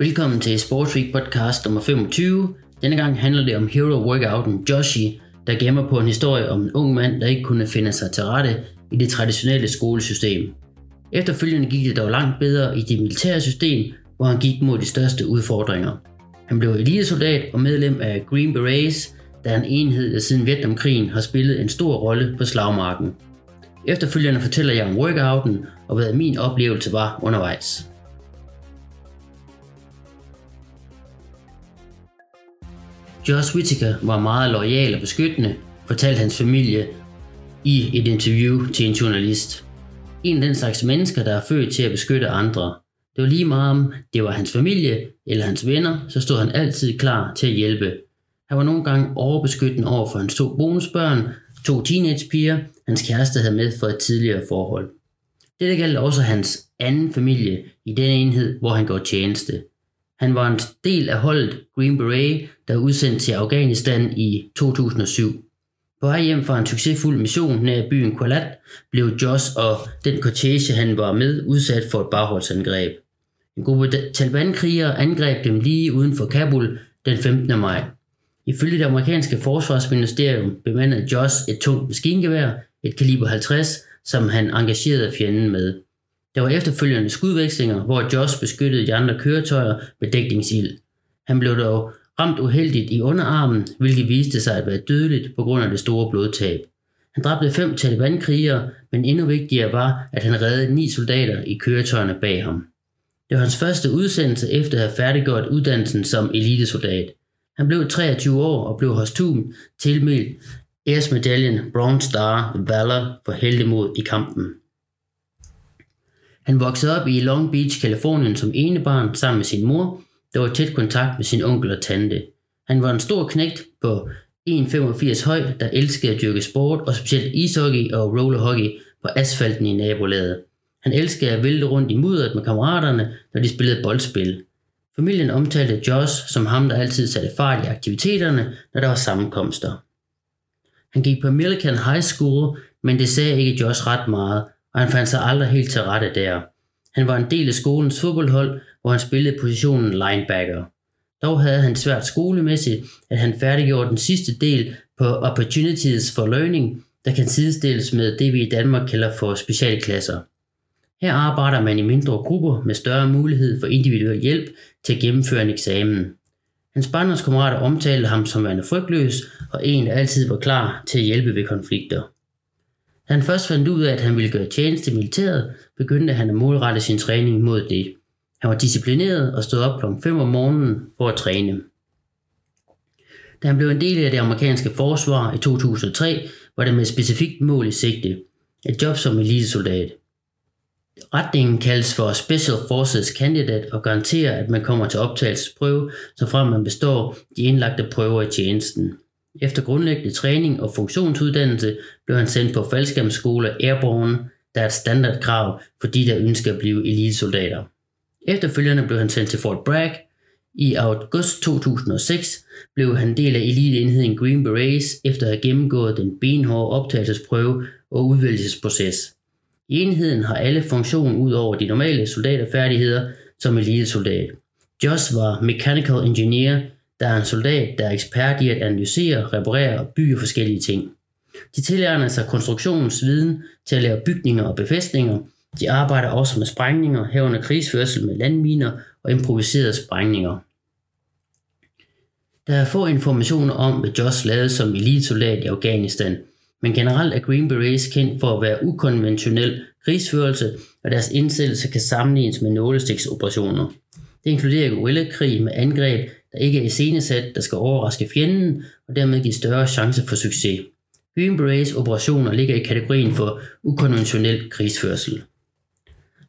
Velkommen til Sports Week podcast nummer 25. Denne gang handler det om hero workouten Joshi, der gemmer på en historie om en ung mand, der ikke kunne finde sig til rette i det traditionelle skolesystem. Efterfølgende gik det dog langt bedre i det militære system, hvor han gik mod de største udfordringer. Han blev elitesoldat og medlem af Green Berets, der er en enhed, der siden Vietnamkrigen har spillet en stor rolle på slagmarken. Efterfølgende fortæller jeg om workouten og hvad min oplevelse var undervejs. Josh Whittaker var meget lojal og beskyttende, fortalte hans familie i et interview til en journalist. En af den slags mennesker, der er født til at beskytte andre. Det var lige meget om det var hans familie eller hans venner, så stod han altid klar til at hjælpe. Han var nogle gange overbeskyttende over for hans to bonusbørn, to teenagepiger, hans kæreste havde med fra et tidligere forhold. Dette galt også hans anden familie i den enhed, hvor han går tjeneste. Han var en del af holdet Green Beret, der er udsendt til Afghanistan i 2007. På vej hjem fra en succesfuld mission nær byen Kualat blev Josh og den kortege, han var med, udsat for et bagholdsangreb. En gruppe Taliban-krigere angreb dem lige uden for Kabul den 15. maj. Ifølge det amerikanske forsvarsministerium bemandede Josh et tungt maskingevær, et kaliber 50, som han engagerede fjenden med. Der var efterfølgende skudvekslinger, hvor Josh beskyttede de andre køretøjer med dækningsild. Han blev dog ramt uheldigt i underarmen, hvilket viste sig at være dødeligt på grund af det store blodtab. Han dræbte fem Taliban-krigere, men endnu vigtigere var, at han reddede ni soldater i køretøjerne bag ham. Det var hans første udsendelse efter at have færdiggjort uddannelsen som elitesoldat. Han blev 23 år og blev hos Tum tilmeldt æresmedaljen Bronze Star Valor for heldemod i kampen. Han voksede op i Long Beach, Kalifornien som enebarn sammen med sin mor, der var tæt kontakt med sin onkel og tante. Han var en stor knægt på 1,85 høj, der elskede at dyrke sport, og specielt ishockey og rollerhockey på asfalten i nabolaget. Han elskede at vælte rundt i mudderet med kammeraterne, når de spillede boldspil. Familien omtalte Josh som ham, der altid satte fart i aktiviteterne, når der var sammenkomster. Han gik på American High School, men det sagde ikke Josh ret meget, og han fandt sig aldrig helt til rette der. Han var en del af skolens fodboldhold, hvor han spillede positionen linebacker. Dog havde han svært skolemæssigt, at han færdiggjorde den sidste del på Opportunities for Learning, der kan sidestilles med det, vi i Danmark kalder for specialklasser. Her arbejder man i mindre grupper med større mulighed for individuel hjælp til at gennemføre en eksamen. Hans barndomskammerater omtalte ham som værende frygtløs og en, der altid var klar til at hjælpe ved konflikter. Da han først fandt ud af, at han ville gøre tjeneste i militæret, begyndte han at målrette sin træning mod det. Han var disciplineret og stod op kl. 5 om morgenen for at træne. Da han blev en del af det amerikanske forsvar i 2003, var det med et specifikt mål i sigte. Et job som elitesoldat. Retningen kaldes for Special Forces Candidate og garanterer, at man kommer til optagelsesprøve, så frem man består de indlagte prøver i tjenesten. Efter grundlæggende træning og funktionsuddannelse blev han sendt på faldskærmsskole Airborne, der er et standardkrav for de, der ønsker at blive elitesoldater. Efterfølgende blev han sendt til Fort Bragg. I august 2006 blev han del af eliteenheden Green Berets efter at have gennemgået den benhårde optagelsesprøve og udvælgelsesproces. I enheden har alle funktion ud over de normale soldaterfærdigheder som elitesoldat. Josh var mechanical engineer, der er en soldat, der er ekspert i at analysere, reparere og bygge forskellige ting. De tillærer sig konstruktionsviden til at lave bygninger og befæstninger. De arbejder også med sprængninger, herunder krigsførsel med landminer og improviserede sprængninger. Der er få informationer om, hvad Josh lavede som elitesoldat i Afghanistan, men generelt er Green Berets kendt for at være ukonventionel krigsførelse, og deres indsættelse kan sammenlignes med nålestiksoperationer. Det inkluderer guerillakrig med angreb, der ikke er iscenesat, der skal overraske fjenden og dermed give større chance for succes. Green Berets operationer ligger i kategorien for ukonventionel krigsførsel.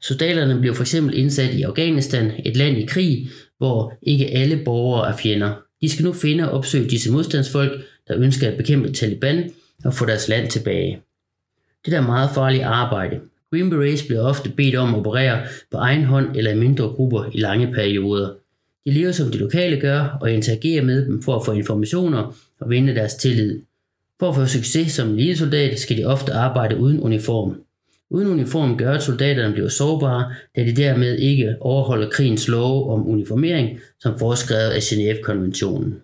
Soldaterne bliver f.eks. indsat i Afghanistan, et land i krig, hvor ikke alle borgere er fjender. De skal nu finde og opsøge disse modstandsfolk, der ønsker at bekæmpe Taliban og få deres land tilbage. Det er meget farligt arbejde. Green Berets bliver ofte bedt om at operere på egen hånd eller i mindre grupper i lange perioder. De lever som de lokale gør og interagerer med dem for at få informationer og vinde deres tillid. For at få succes som ligesoldat skal de ofte arbejde uden uniform. Uden uniform gør, at soldaterne bliver sårbare, da de dermed ikke overholder krigens love om uniformering, som foreskrevet af Genève-konventionen.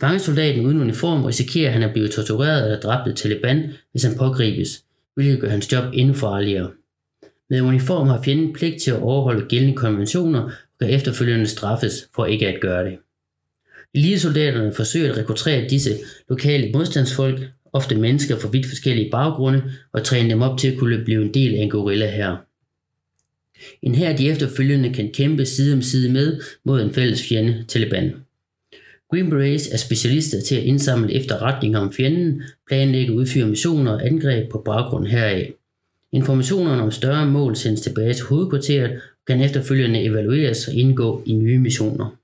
Fangesoldaten uden uniform risikerer han at blive tortureret eller dræbt af Taliban, hvis han pågribes, hvilket gør hans job endnu farligere. Med uniform har fjenden pligt til at overholde gældende konventioner bør efterfølgende straffes for ikke at gøre det. Elitesoldaterne forsøger at rekruttere disse lokale modstandsfolk, ofte mennesker fra vidt forskellige baggrunde, og træne dem op til at kunne blive en del af en gorilla her. En her de efterfølgende kan kæmpe side om side med mod en fælles fjende, Taliban. Green Berets er specialister til at indsamle efterretninger om fjenden, planlægge udføre missioner og angreb på baggrund heraf. Informationerne om større mål sendes tilbage til hovedkvarteret og kan efterfølgende evalueres og indgå i nye missioner.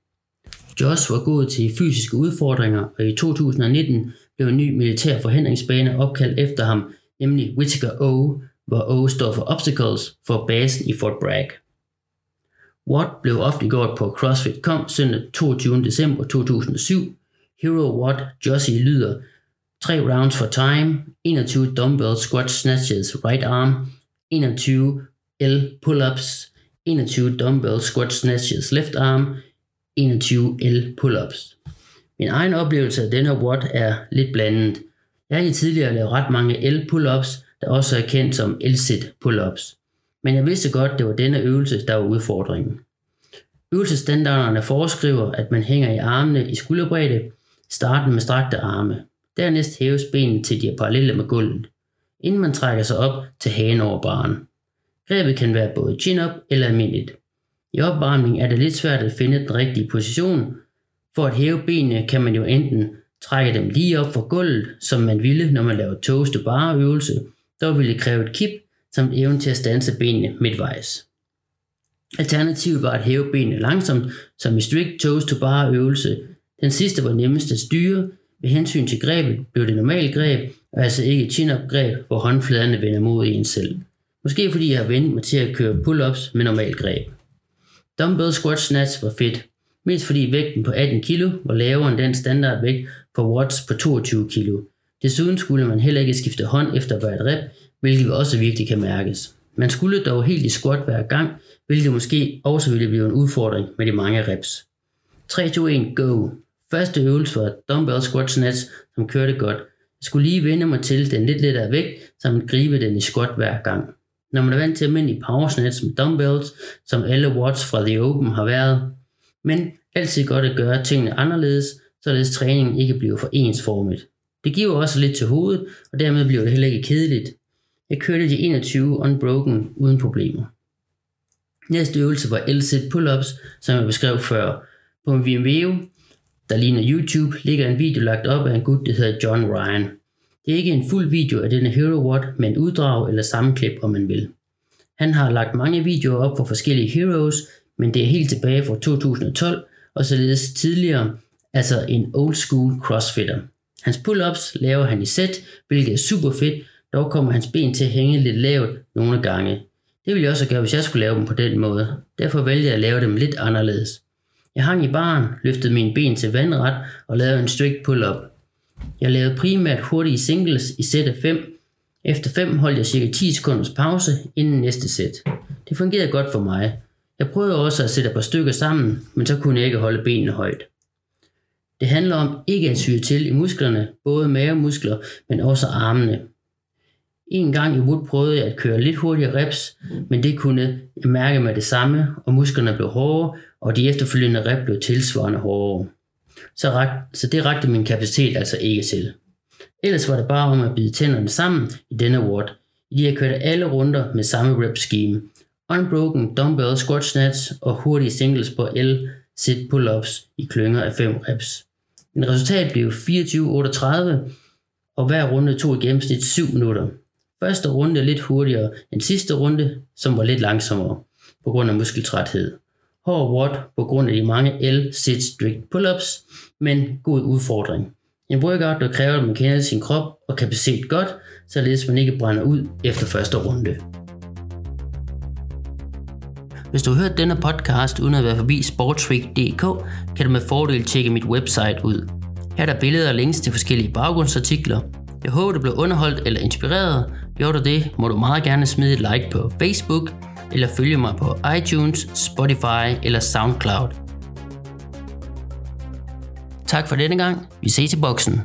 Josh var god til fysiske udfordringer, og i 2019 blev en ny militær forhindringsbane opkaldt efter ham, nemlig Whittaker O, hvor O står for Obstacles for basen i Fort Bragg. Watt blev offentliggjort på CrossFit.com søndag 22. december 2007. Hero Watt Jossie lyder 3 rounds for time, 21 dumbbell squat snatches right arm, 21 L pull-ups, 21 dumbbell squat snatches left arm, 21 L pull-ups. Min egen oplevelse af denne Watt er lidt blandet. Jeg har tidligere lavet ret mange L pull-ups, der også er kendt som L-sit pull-ups. Men jeg vidste godt, det var denne øvelse, der var udfordringen. Øvelsesstandarderne foreskriver, at man hænger i armene i skulderbredde, starten med strakte arme. Dernæst hæves benene til de er parallelle med gulvet, inden man trækker sig op til hagen over baren. Grebet kan være både chin-up eller almindeligt. I opvarmning er det lidt svært at finde den rigtige position. For at hæve benene kan man jo enten trække dem lige op fra gulvet, som man ville, når man laver toast to bar øvelse. Der ville det kræve et kip, samt evnen til at stanse benene midtvejs. Alternativet var at hæve benene langsomt, som i strict toes to bar øvelse. Den sidste var nemmest at styre. Ved hensyn til grebet blev det normalt greb, og altså ikke et chin-up greb, hvor håndfladerne vender mod en selv. Måske fordi jeg har vendt mig til at køre pull-ups med normalt greb. Dumbbell squat snatch var fedt, mest fordi vægten på 18 kg var lavere end den standardvægt for watts på 22 kg. Desuden skulle man heller ikke skifte hånd efter hvert rep, hvilket også virkelig kan mærkes. Man skulle dog helt i squat hver gang, hvilket måske også ville blive en udfordring med de mange reps. 3, 2, 1, go! Første øvelse var dumbbell squat snatch, som kørte godt. Jeg skulle lige vende mig til den lidt lettere vægt, samt gribe den i squat hver gang. Når man er vant til almindelig power snatch med dumbbells, som alle watts fra The Open har været. Men altid godt at gøre tingene anderledes, således træningen ikke bliver for ensformigt. Det giver også lidt til hovedet, og dermed bliver det heller ikke kedeligt. Jeg kørte de 21 unbroken uden problemer. Næste øvelse var L-sit pull-ups, som jeg beskrev før. På en Vimeo, der ligner YouTube, ligger en video lagt op af en gut, der hedder John Ryan. Det er ikke en fuld video af denne Hero Watt, men uddrag eller sammenklip, om man vil. Han har lagt mange videoer op for forskellige heroes, men det er helt tilbage fra 2012, og således tidligere, altså en old school crossfitter. Hans pull-ups laver han i sæt, hvilket er super fedt, dog kommer hans ben til at hænge lidt lavt nogle gange. Det ville jeg også gøre, hvis jeg skulle lave dem på den måde. Derfor vælger jeg at lave dem lidt anderledes. Jeg hang i baren, løftede mine ben til vandret og lavede en strict pull-up. Jeg lavede primært hurtige singles i sæt af 5. Efter 5 holdt jeg cirka 10 sekunders pause inden næste sæt. Det fungerede godt for mig. Jeg prøvede også at sætte et par stykker sammen, men så kunne jeg ikke holde benene højt. Det handler om ikke at syge til i musklerne, både mavemuskler, men også armene. En gang i Wood prøvede jeg at køre lidt hurtigere reps, men det kunne jeg mærke med det samme, og musklerne blev hårde, og de efterfølgende rep blev tilsvarende hårdere. Så, rak, så det rakte min kapacitet altså ikke til. Ellers var det bare om at bide tænderne sammen i denne ward, i de jeg kørte alle runder med samme rep scheme. Unbroken dumbbell squat snatch og hurtige singles på L sit pull-ups i klynger af 5 reps. En resultat blev 24-38, og hver runde tog i gennemsnit 7 minutter. Første runde lidt hurtigere end sidste runde, som var lidt langsommere på grund af muskeltræthed. Hård watt på grund af de mange L-sit strict pull-ups, men god udfordring. En workout, der kræver, at man kender sin krop og kapacitet godt, således man ikke brænder ud efter første runde. Hvis du har hørt denne podcast uden at være forbi sportsweek.dk, kan du med fordel tjekke mit website ud. Her er der billeder og links til forskellige baggrundsartikler, jeg håber, du blev underholdt eller inspireret. Gjorde du det, må du meget gerne smide et like på Facebook, eller følge mig på iTunes, Spotify eller SoundCloud. Tak for denne gang. Vi ses i boksen.